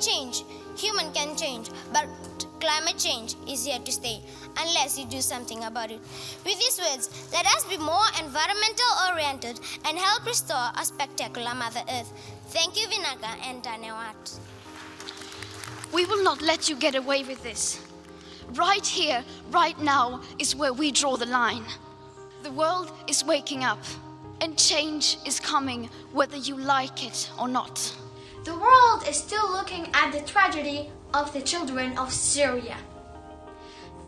change. Human can change, but climate change is here to stay unless you do something about it. With these words, let us be more environmental oriented and help restore our spectacular Mother Earth. Thank you, Vinaka and Tanewat. We will not let you get away with this. Right here, right now, is where we draw the line. The world is waking up, and change is coming whether you like it or not. The world is still looking at the tragedy of the children of Syria.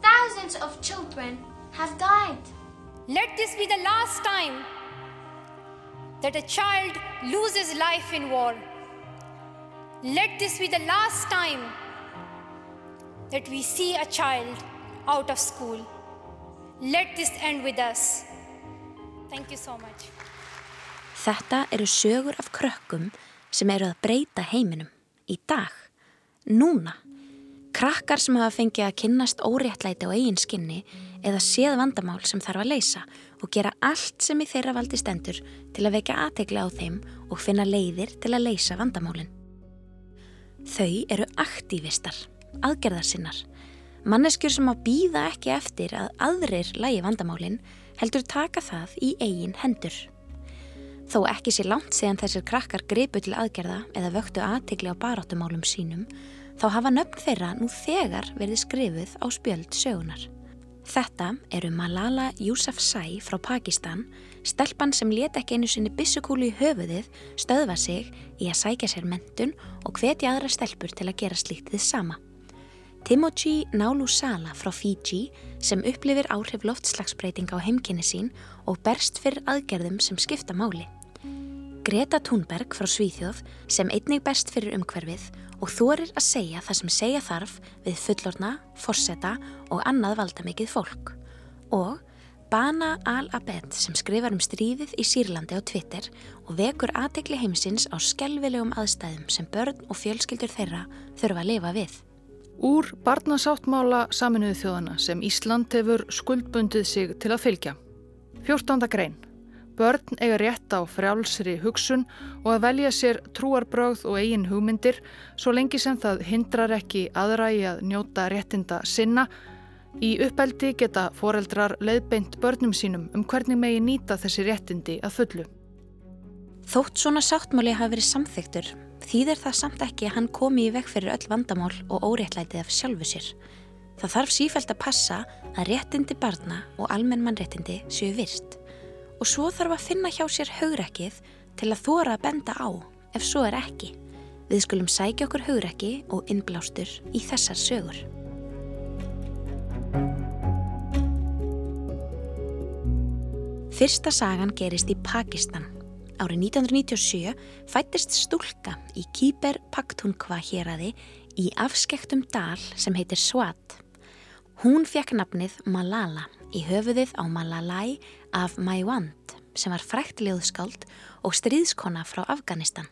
Thousands of children have died. Let this be the last time that a child loses life in war. Let this be the last time that we see a child out of school. Let this end with us. Thank you so much. Þetta eru sögur af krökkum sem eru að breyta heiminum. Í dag. Núna. Krakkar sem hafa fengið að kynnast óréttlæti á eigin skinni eða séð vandamál sem þarf að leysa og gera allt sem í þeirra valdi stendur til að vekja aðtegli á þeim og finna leiðir til að leysa vandamálinn. Þau eru aktívistar, aðgerðarsinnar. Manneskjur sem að býða ekki eftir að aðrir lægi vandamálinn heldur taka það í eigin hendur. Þó ekki sé langt síðan þessir krakkar gripu til aðgerða eða vöktu aðtegli á baráttumálum sínum þá hafa nöfn þeirra nú þegar verið skrifuð á spjöld sögunar. Þetta eru Malala Yousafzai frá Pakistan, stelpan sem let ekki einu sinni bissukúlu í höfuðið stöðva sig í að sækja sér mentun og hvetja aðra stelpur til að gera slíktið sama. Timothy Nálusala frá Fiji sem upplifir áhrif loftslagsbreyting á heimkynni sín og berst fyrir aðgerðum sem skipta máli. Greta Thunberg frá Svíþjóð sem einnig berst fyrir umhverfið og þorir að segja það sem segja þarf við fullorna, forseta og annað valdamikið fólk. Og Bana Al-Abed sem skrifar um stríðið í Sýrlandi á Twitter og vekur aðtekli heimsins á skelvilegum aðstæðum sem börn og fjölskyldur þeirra þurfa að lifa við. Úr barnasáttmála saminuðu þjóðana sem Ísland hefur skuldbundið sig til að fylgja. 14. grein. Börn eiga rétt á frjálsri hugsun og að velja sér trúarbrögð og eigin hugmyndir svo lengi sem það hindrar ekki aðra í að njóta réttinda sinna. Í uppeldi geta foreldrar leiðbeint börnum sínum um hvernig megi nýta þessi réttindi að fullu. Þótt svona sáttmáli hafi verið samþyktur þýðir það samt ekki að hann komi í veg fyrir öll vandamál og óréttlætið af sjálfu sér. Það þarf sífælt að passa að réttindi barna og almenn mannréttindi séu virst og svo þarf að finna hjá sér haugrekkið til að þóra að benda á ef svo er ekki. Við skulum sækja okkur haugrekki og innblástur í þessar sögur. Fyrsta sagan gerist í Pakistan. Árið 1997 fættist stúlka í Kýber Paktunkva héræði í afskektum dal sem heitir Swat. Hún fekk nafnið Malala í höfuðið á Malalai af Maiwand sem var frækt ljóðskáld og stríðskona frá Afganistan.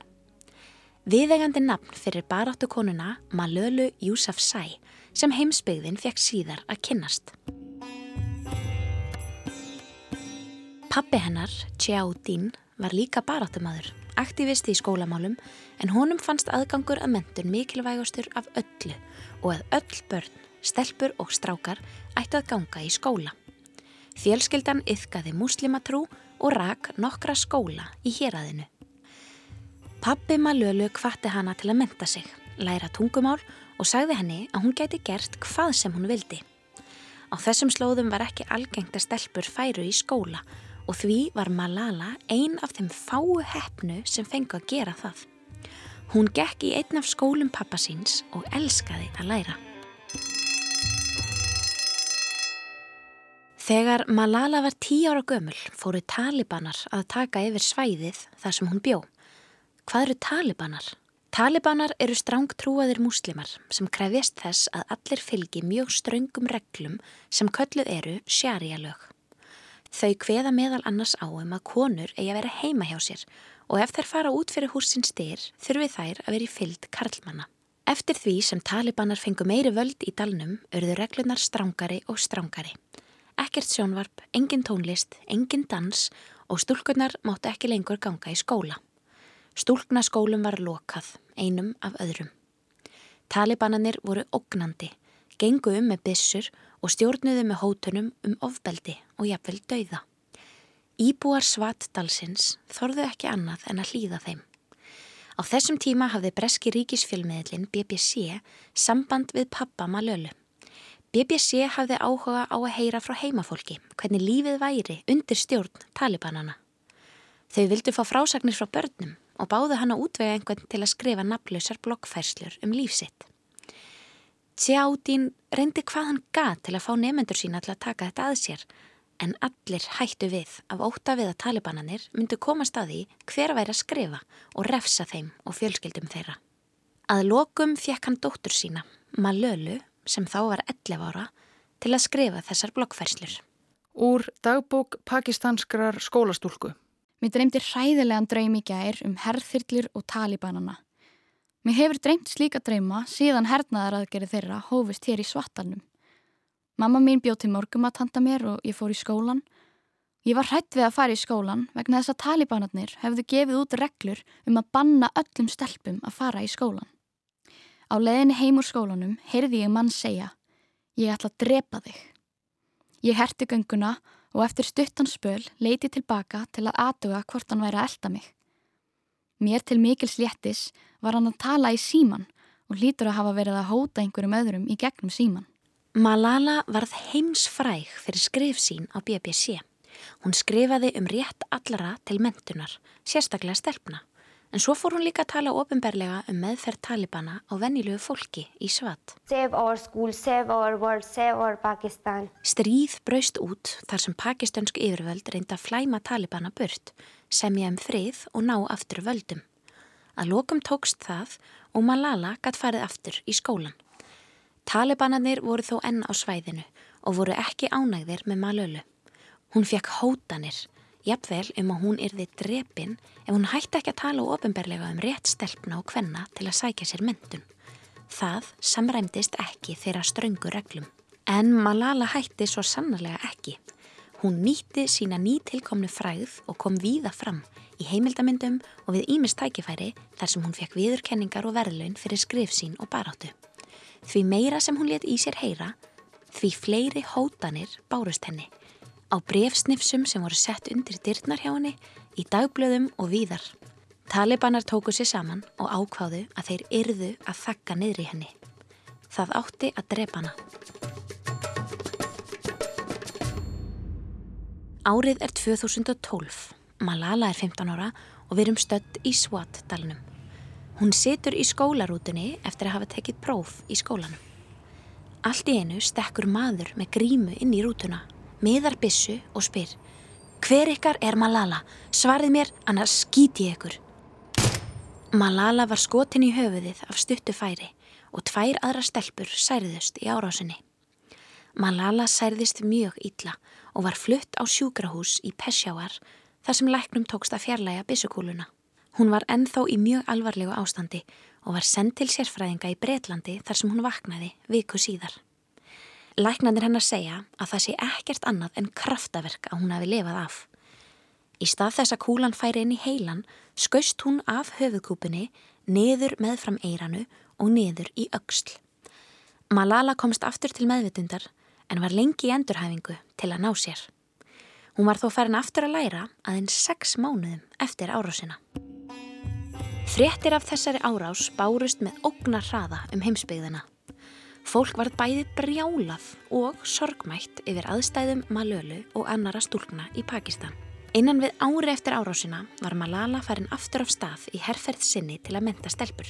Viðegandi nafn fyrir baráttu konuna Malölu Yousafzai sem heimsbyggðin fekk síðar að kynnast. Pappi hennar, Tjáudín, var líka baráttumadur, aktivist í skólamálum en honum fannst aðgangur að mentun mikilvægastur af öllu og að öll börn, stelpur og strákar ættu að ganga í skóla. Fjölskyldan yfkaði muslimatrú og rak nokkra skóla í héræðinu. Pappi Malölu kvatti hana til að menta sig, læra tungumál og sagði henni að hún gæti gert hvað sem hún vildi. Á þessum slóðum var ekki algengt að stelpur færu í skóla og því var Malala ein af þeim fáu hefnu sem fengu að gera það. Hún gekk í einn af skólum pappa síns og elskaði að læra. Þegar Malala var tí ára gömul fóru talibanar að taka yfir svæðið þar sem hún bjó. Hvað eru talibanar? Talibanar eru strángtrúaðir múslimar sem krefjast þess að allir fylgi mjög ströngum reglum sem kölluð eru sjarjalög. Þau kveða meðal annars á um að konur eigi að vera heima hjá sér og ef þær fara út fyrir húsin styr þurfi þær að vera í fylgd karlmanna. Eftir því sem talibanar fengu meiri völd í dalnum örðu reglunar strángari og strángari. Ekkert sjónvarp, engin tónlist, engin dans og stúlkunar máttu ekki lengur ganga í skóla. Stúlknaskólum var lokað, einum af öðrum. Talibananir voru ógnandi, gengu um með bissur og stjórnuðu með hótunum um ofbeldi og jafnvel dauða. Íbúar Svatdalsins þorðu ekki annað en að hlýða þeim. Á þessum tíma hafði breski ríkisfjölmiðlin BBC samband við pappa Malölu. BBC hafði áhuga á að heyra frá heimafólki hvernig lífið væri undir stjórn talibanana. Þau vildu fá frásagnir frá börnum og báðu hann að útvega einhvern til að skrifa nafnlausar blokkfærslur um lífsitt. Tjáðín reyndi hvað hann gað til að fá nefendur sína til að taka þetta að sér en allir hættu við af óta við að talibananir myndu komast að því hver væri að skrifa og refsa þeim og fjölskyldum þeirra. Að lokum fjekk hann dóttur sína, Malölu, sem þá var 11 ára, til að skrifa þessar blokkfærslur. Úr dagbók pakistanskrar skólastúlku. Mér dreymdi hræðilegan draum í gær um herðþyrlur og talibanana. Mér hefur dreymt slíka drauma síðan hernaðaraðgerið þeirra hófist hér í Svartalnum. Mamma mín bjóð til morgum að tanda mér og ég fór í skólan. Ég var hrætt við að fara í skólan vegna þess að talibanarnir hefðu gefið út reglur um að banna öllum stelpum að fara í skólan. Á leðinni heim úr skólanum heyrði ég mann segja Ég ætla að drepa þig. Ég herti gönguna og eftir stuttan spöl leiti tilbaka til að aðduga hvort hann væri að elda mig. Mér til mikil sléttis var hann að tala í síman og hlýtur að hafa verið að hóta einhverjum öðrum í gegnum síman. Malala varð heimsfræg fyrir skrif sín á BBC. Hún skrifaði um rétt allara til mentunar, sérstaklega stelpna. En svo fór hún líka að tala ofinberlega um meðferð talibana á vennilugu fólki í Svat. Save our school, save our world, save our Pakistan. Stríð braust út þar sem pakistansk yfirvöld reynda að flæma talibana burt, semja um frið og ná aftur völdum. Að lokum tókst það og Malala gatt farið aftur í skólan. Talibanarnir voru þó enn á svæðinu og voru ekki ánægðir með Malölu. Hún fekk hótanir jafnvel um að hún yrði drepin ef hún hætti ekki að tala ofinberlega um rétt stelpna og kvenna til að sækja sér myndun. Það samræmdist ekki þeirra ströngu reglum. En Malala hætti svo sannarlega ekki. Hún nýtti sína nýtilkomnu fræð og kom víða fram í heimildamindum og við ímist tækifæri þar sem hún fekk viðurkenningar og verðlaun fyrir skrif sín og baráttu. Því meira sem hún let í sér heyra, því fleiri hótanir bárust henni á brefsnifsum sem voru sett undir dyrtnar hjá henni, í dagblöðum og víðar. Talibanar tóku sér saman og ákváðu að þeir yrðu að þakka niðri henni. Það átti að drepa hana. Árið er 2012. Malala er 15 ára og við erum stött í Swat-dalnum. Hún situr í skólarútunni eftir að hafa tekið próf í skólanum. Allt í einu stekkur maður með grímu inn í rútuna miðar bissu og spyr Hver ykkar er Malala? Svarið mér, annars skíti ég ykkur. Malala var skotin í höfuðið af stuttu færi og tvær aðra stelpur særðust í árásinni. Malala særðist mjög ítla og var flutt á sjúkrahús í Peshawar þar sem læknum tókst að fjarlæga bissukúluna. Hún var ennþá í mjög alvarlegu ástandi og var sendt til sérfræðinga í Breitlandi þar sem hún vaknaði viku síðar. Læknandir hennar segja að það sé ekkert annað en kraftaverk að hún hafi lifað af. Í stað þess að kúlan færi inn í heilan skaust hún af höfukúpunni niður með fram eiranu og niður í auksl. Malala komst aftur til meðvitundar en var lengi í endurhæfingu til að ná sér. Hún var þó farin aftur að læra aðeins sex mánuðum eftir árásina. Frettir af þessari árás bárust með ógnar hraða um heimsbyggðina. Fólk var bæði brjálað og sorgmætt yfir aðstæðum Malölu og annara stúlkna í Pakistan. Einan við ári eftir árásina var Malala farin aftur af stað í herrferð sinni til að menta stelpur.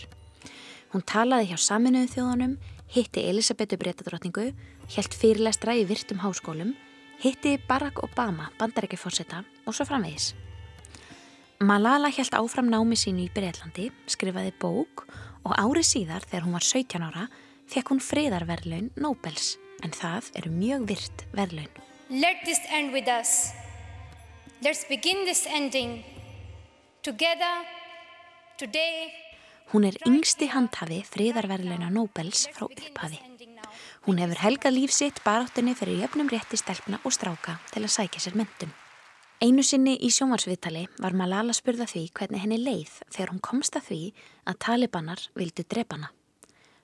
Hún talaði hjá saminuðu þjóðunum, hitti Elisabetu breytadrottningu, helt fyrirlestra í virtum háskólum, hitti Barack Obama, bandarækjafórseta og svo framvegis. Malala helt áfram námi sínu í Breitlandi, skrifaði bók og ári síðar þegar hún var 17 ára fekk hún friðarverlaun Nobels en það eru mjög virt verlaun. Let this end with us. Let's begin this ending together today. Hún er yngsti handhafi friðarverlauna Nobels frá upphafi. Hún hefur helgað lífsitt baráttunni fyrir jöfnum rétti stelpna og stráka til að sækja sér myndum. Einu sinni í sjómarsviðtali var Malala spurða því hvernig henni leið þegar hún komst að því að talibanar vildu drepana.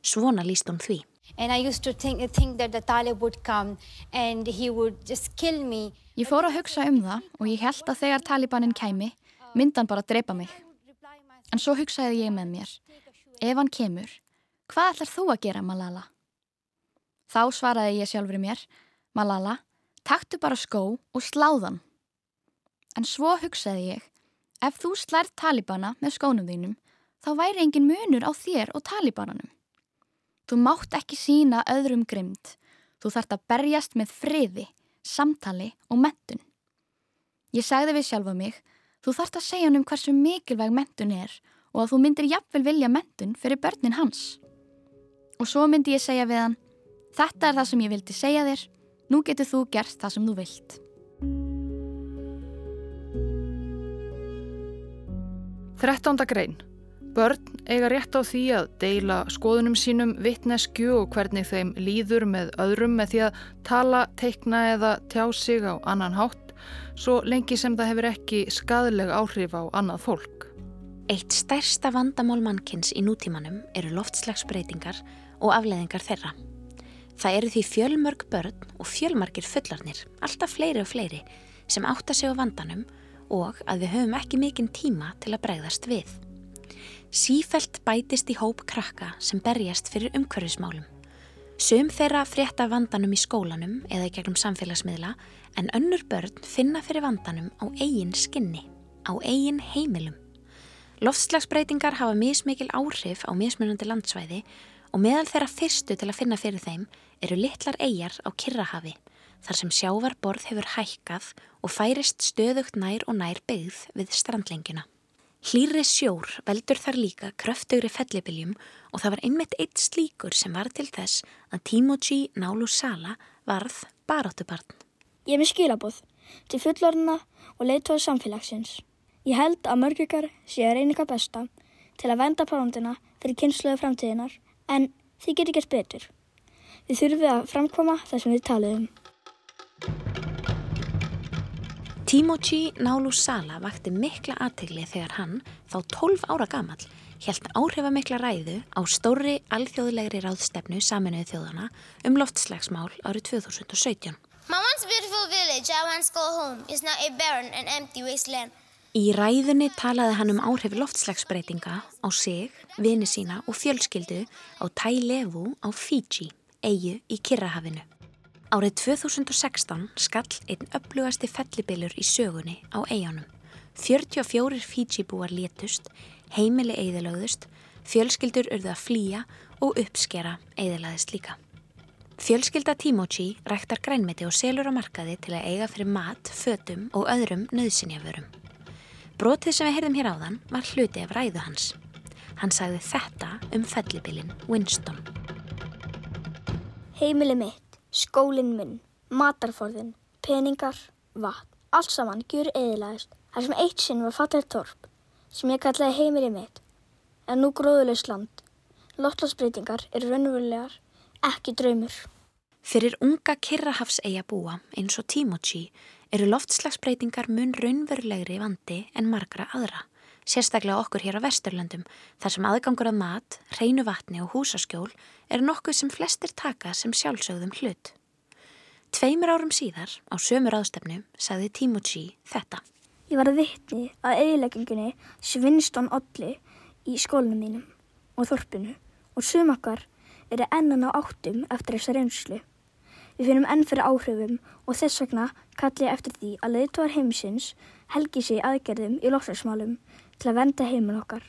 Svona líst hún því. And I used to think, think that the Talib would come and he would just kill me. Ég fór að hugsa um það og ég held að þegar Talibanin kæmi, myndan bara drepa mig. En svo hugsaði ég með mér, ef hann kemur, hvað ætlar þú að gera Malala? Þá svaraði ég sjálfur mér, Malala, taktu bara skó og sláðan. En svo hugsaði ég, ef þú slært Talibana með skónum þínum, þá væri engin munur á þér og Talibananum. Þú mátt ekki sína öðrum grimd. Þú þart að berjast með friði, samtali og mentun. Ég sagði við sjálfa mig, þú þart að segja hann um hversu mikilvæg mentun er og að þú myndir jafnvel vilja mentun fyrir börnin hans. Og svo myndi ég segja við hann, þetta er það sem ég vildi segja þér, nú getur þú gert það sem þú vilt. Þrettánda grein. Börn eiga rétt á því að deila skoðunum sínum vittnesku og hvernig þeim líður með öðrum með því að tala, teikna eða tjá sig á annan hátt svo lengi sem það hefur ekki skadleg áhrif á annað fólk. Eitt stærsta vandamál mannkins í nútímanum eru loftslagsbreytingar og afleðingar þeirra. Það eru því fjölmörg börn og fjölmargir fullarnir, alltaf fleiri og fleiri, sem átta sig á vandanum og að við höfum ekki mikinn tíma til að bregðast við. Sífelt bætist í hóp krakka sem berjast fyrir umhverfismálum. Sum þeirra frétta vandanum í skólanum eða í gegnum samfélagsmiðla en önnur börn finna fyrir vandanum á eigin skinni, á eigin heimilum. Loftslagsbreytingar hafa mismikil áhrif á mismunandi landsvæði og meðal þeirra fyrstu til að finna fyrir þeim eru litlar eigjar á Kirrahafi þar sem sjávarborð hefur hækkað og færist stöðugt nær og nær byggð við strandlengjuna. Hlýri sjór veldur þar líka kröftugri fellibiljum og það var einmitt eitt slíkur sem var til þess að Timoji Nálu Sala varð baráttubarn. Ég er með skilabóð til fullorðina og leiðtóða samfélagsins. Ég held að mörgjörgar sé að reyna ykkar besta til að venda plánundina fyrir kynsluðu framtíðinar en þið getur gert betur. Þið þurfið að framkoma það sem við taliðum. Timoji Nálu Sala vakti mikla aðtegli þegar hann, þá 12 ára gamal, helt áhrifamikla ræðu á stóri alþjóðlegri ráðstefnu saminuðu þjóðana um loftslagsmál árið 2017. My once beautiful village I once called home is now a barren and empty wasteland. Í ræðunni talaði hann um áhrif loftslagsbreytinga á sig, vini sína og fjölskyldu á Tailevu á Fiji, eigu í Kirrahafinu. Árið 2016 skall einn upplugasti fellibilur í sögunni á eigunum. 44 Fiji-búar létust, heimili eðilögðust, fjölskyldur urðu að flýja og uppskera eðilaðist líka. Fjölskylda Timoji ræktar grænmeti og selur á markaði til að eiga fyrir mat, fötum og öðrum nöðsynjaförum. Brotið sem við heyrðum hér áðan var hluti af ræðu hans. Hann sagði þetta um fellibilin Winston. Heimili mitt skólinn minn, matarforðin, peningar, vatn, allt saman gjur eðilaðist þar sem eitt sinn var fattigt torp sem ég kallaði heimir í mitt en nú gróðulegst land. Lottlagsbreytingar eru raunverulegar, ekki draumur. Fyrir unga Kirrahafsegja búa eins og Timoji eru loftslagsbreytingar mun raunverulegri vandi en margra aðra. Sérstaklega okkur hér á Vesturlandum þar sem aðgangur að mat, reynu vatni og húsaskjól er nokkuð sem flestir taka sem sjálfsögðum hlut. Tveimur árum síðar á sömur ástefnu sagði Timoji þetta. Ég var að vittni að eiginleggingunni svinston olli í skólunum mínum og þorpinu og sumakar eru ennan á áttum eftir þessa reynslu. Við finnum enn fyrir áhrifum og þess vegna kalli ég eftir því að leiðtóðar heimsins helgi sig aðgerðum í lofslagsmálum til að venda heiminn okkar,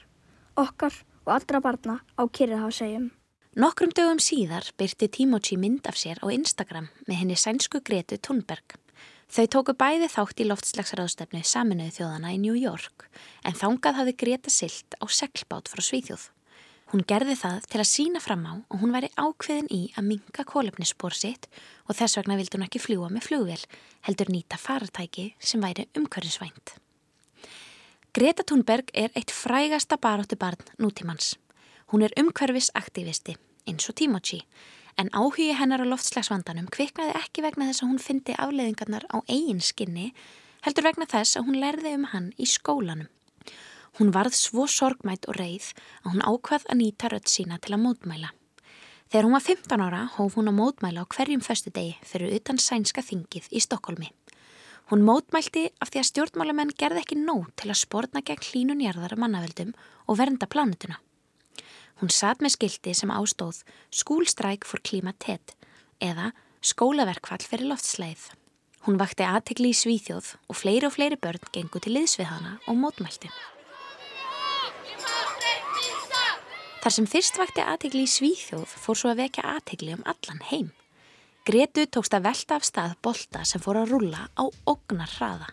okkar og allra barna á Kyrrahásegjum. Nokkrum dögum síðar byrti Timoji mynd af sér á Instagram með henni sænsku Gretu Thunberg. Þau tóku bæði þátt í loftslagsraðstefnu saminuðu þjóðana í New York en þangað hafði Greta silt á seglbát frá Svíþjóð. Hún gerði það til að sína fram á og hún væri ákveðin í að minga kólefnisspór sitt og þess vegna vildi hún ekki fljúa með flugvél, heldur nýta faratæki sem væri umhverfisvænt. Greta Thunberg er eitt frægasta baróttu barn nútímans. Hún er umhverfisaktivisti, eins og Timoji, en áhugi hennar á loftslagsvandanum kviknaði ekki vegna þess að hún fyndi afleðingarnar á eigin skinni, heldur vegna þess að hún lærði um hann í skólanum. Hún varð svo sorgmætt og reið að hún ákvað að nýta rött sína til að mótmæla. Þegar hún var 15 ára hóf hún að mótmæla á hverjum föstu degi fyrir utan sænska þingið í Stokkólmi. Hún mótmælti af því að stjórnmálamenn gerði ekki nóg til að spórna gegn hlínunjarðar mannaveldum og vernda plánutuna. Hún satt með skildi sem ástóð Skúlstræk for klimatet eða Skólaverkfall fyrir loftsleið. Hún vakti aðtegli í Svíþjóð og fleiri og fleiri börn gengu til liðs við hana og mótmælti. Þar sem fyrst vakti aðtegli í Svíþjóð fór svo að vekja aðtegli um allan heim. Gretu tókst að velta af stað bolta sem fór að rulla á ognar hraða.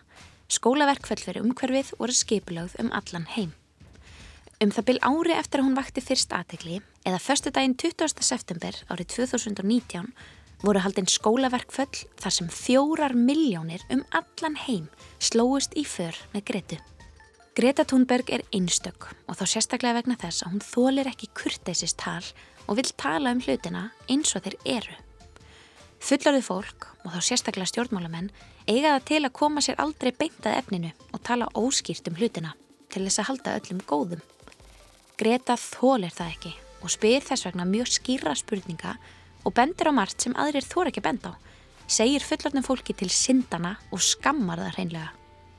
Skólaverkfall fyrir umhverfið voru skipilögð um allan heim. Um það byl ári eftir að hún vakti fyrst aðtegli, eða förstu daginn 20. september árið 2019, voru haldinn skólaverkföll þar sem fjórar miljónir um allan heim slóist í för með Gretu. Greta Thunberg er einstök og þá sérstaklega vegna þess að hún þólir ekki kurteisist tal og vil tala um hlutina eins og þeir eru. Fullarðið fólk og þá sérstaklega stjórnmálamenn eiga það til að koma sér aldrei beintað efninu og tala óskýrt um hlutina til þess að halda öllum góðum. Greta þólir það ekki og spyr þess vegna mjög skýra spurninga og bendir á margt sem aðrir þóra ekki benda á. Segir fullorðnum fólki til syndana og skammar það hreinlega.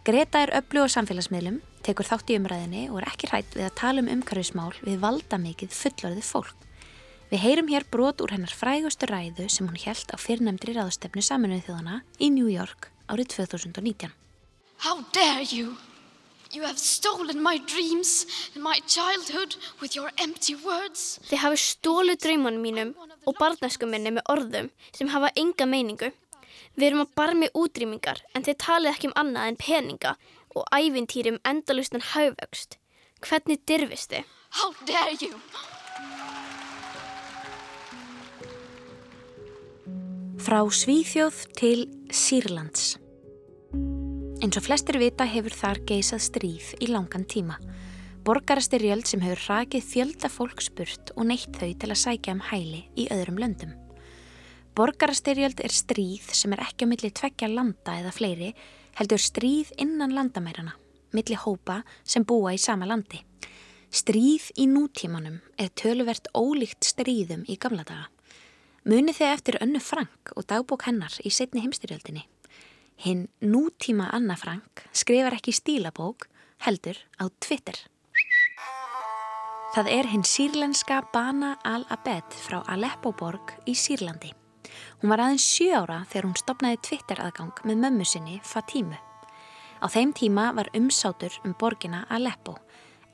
Greta er öflugur samfélagsmiðlum, tekur þátt í umræðinni og er ekki hrætt við að tala um umhverfismál við valda mikið fullorðið fólk. Við heyrum hér brot úr hennar frægustu ræðu sem hún held á fyrrnemdri ráðstefnu saminuð þjóðana í New York árið 2019. How dare you? You have stolen my dreams and my childhood with your empty words. Þið hafi stólið draumunum mínum og barnaskum minni með orðum sem hafa enga meiningu. Við erum að barmi útrýmingar en þið talið ekki um annað en peninga og ævintýrum endalustan haugvöxt. Hvernig dirfist þið? How dare you? Frá Svíþjóð til Sýrlands. Eins og flestir vita hefur þar geisað stríð í langan tíma. Borgarastyrjöld sem hefur rakið fjölda fólk spurt og neitt þau til að sækja um hæli í öðrum löndum. Borgarastyrjöld er stríð sem er ekki á milli tveggja landa eða fleiri, heldur stríð innan landamærana, milli hópa sem búa í sama landi. Stríð í nútímanum er töluvert ólíkt stríðum í gamla daga. Munið þið eftir önnu Frank og dagbók hennar í setni heimstyrjöldinni. Hinn nútíma Anna Frank skrifar ekki stílabók, heldur á Twitter. Það er hinn sírlenska Bana al-Abed frá Aleppo borg í Sýrlandi. Hún var aðeins sjö ára þegar hún stopnaði Twitter aðgang með mömmu sinni Fatímu. Á þeim tíma var umsátur um borgina Aleppo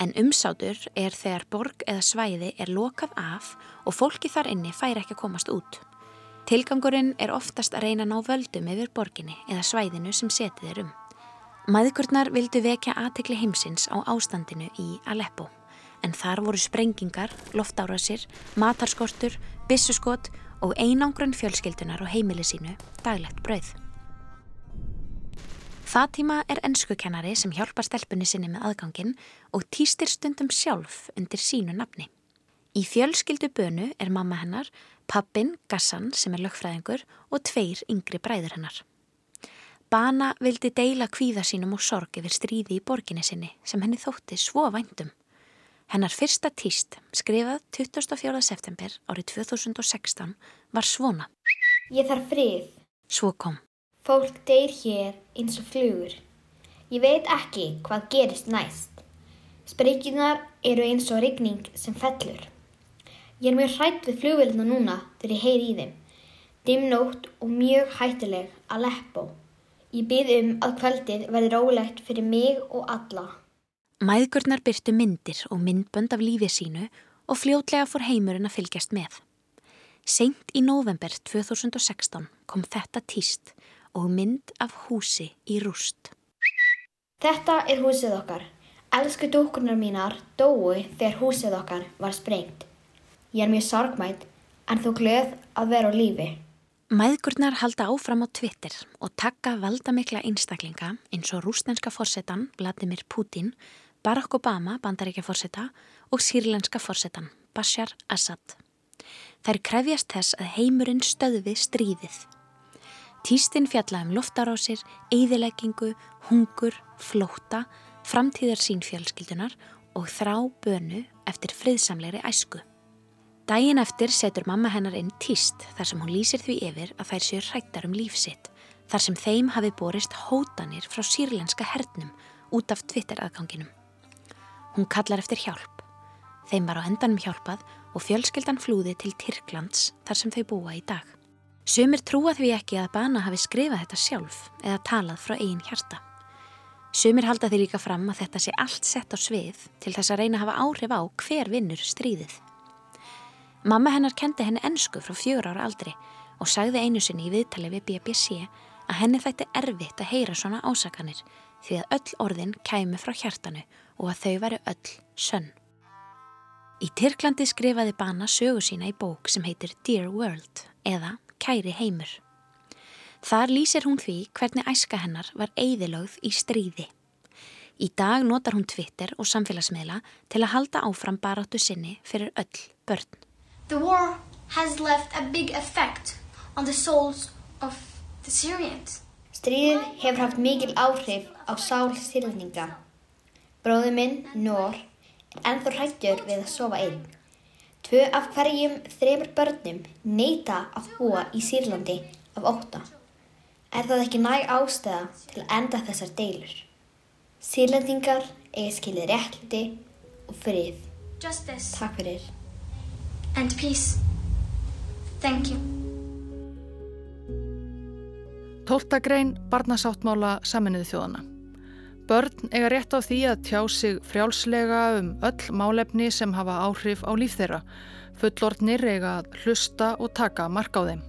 en umsátur er þegar borg eða svæði er lokað af og fólki þar inni fær ekki að komast út. Tilgangurinn er oftast að reyna ná völdum yfir borginni eða svæðinu sem setið er um. Maðurkurnar vildu vekja aðtekli heimsins á ástandinu í Aleppo en þar voru sprengingar, loftárasir, matarskortur, bissuskot og einangrun fjölskyldunar og heimili sínu daglegt brauð. Fatima er ennskukennari sem hjálpar stelpunni sinni með aðgangin og týstir stundum sjálf undir sínu nafni. Í fjölskyldu bönu er mamma hennar pappin, Gassan sem er lögfræðingur og tveir yngri bræður hennar. Bana vildi deila kvíða sínum og sorg yfir stríði í borginni sinni sem henni þótti svo vændum. Hennar fyrsta týst, skrifað 24. september árið 2016, var svona. Ég þarf frið. Svo kom. Fólk deyr hér eins og flugur. Ég veit ekki hvað gerist næst. Sprengjunar eru eins og rigning sem fellur. Ég er mjög hrætt við flugvelina núna þegar ég heyri í þeim. Dimnótt og mjög hættileg að leppo. Ég byrð um að kvöldið verði rólegt fyrir mig og alla. Mæðgurnar byrtu myndir og myndbönd af lífið sínu og fljótlega fór heimurinn að fylgjast með. Seint í november 2016 kom þetta týst og mynd af húsi í rúst. Þetta er húsið okkar. Elsku dókurnar mínar dói þegar húsið okkar var sprengt. Ég er mjög sorgmætt en þú glöð að vera á lífi. Mæðgurnar halda áfram á Twitter og taka valdamikla einstaklinga eins og rústenska fórsetan Vladimir Putin, Barack Obama, bandaríkja fórseta og sírlenska fórsetan Bashar Assad. Þær krefjast þess að heimurinn stöðvi stríðið. Týstinn fjalla um loftarásir, eigðileggingu, hungur, flóta, framtíðar sín fjölskyldunar og þrá bönu eftir friðsamleiri æsku. Dægin eftir setur mamma hennar inn tíst þar sem hún lýsir því yfir að þær séu hrættar um lífsitt þar sem þeim hafi borist hótanir frá sírlenska hernum út af Twitter-aðganginum. Hún kallar eftir hjálp. Þeim var á endanum hjálpað og fjölskeldan flúði til Tyrklands þar sem þau búa í dag. Sumir trúa því ekki að Bana hafi skrifað þetta sjálf eða talað frá einn hjarta. Sumir halda því líka fram að þetta sé allt sett á svið til þess að reyna að hafa áhrif á hver vinnur stríðið. Mamma hennar kendi henni ennsku frá fjögur ára aldri og sagði einu sinni í viðtali við BBC að henni þætti erfitt að heyra svona ásakanir því að öll orðin kæmi frá hjartanu og að þau væri öll sönn. Í Tyrklandi skrifaði Bana sögu sína í bók sem heitir Dear World eða Kæri heimur. Þar lýsir hún því hvernig æska hennar var eigðilögð í stríði. Í dag notar hún Twitter og samfélagsmiðla til að halda áfram baráttu sinni fyrir öll börn. The war has left a big effect on the souls of the Syrians. Stríðið hefur haft mikil áhrif á sál sýrlendinga. Bróður minn, Nór, er ennþá hrættur við að sofa einn. Tvö af hverjum þremur börnum neyta að búa í Sýrlandi af óta. Er það ekki næg ástæða til að enda þessar deilur? Sýrlendingar eiga skilið réttluti og frið. Justice. Takk fyrir and peace. Thank you. Tólta grein barnasáttmála saminnið þjóðana. Börn eiga rétt á því að tjá sig frjálslega um öll málefni sem hafa áhrif á líf þeirra. Fullordnir eiga að hlusta og taka mark á þeim.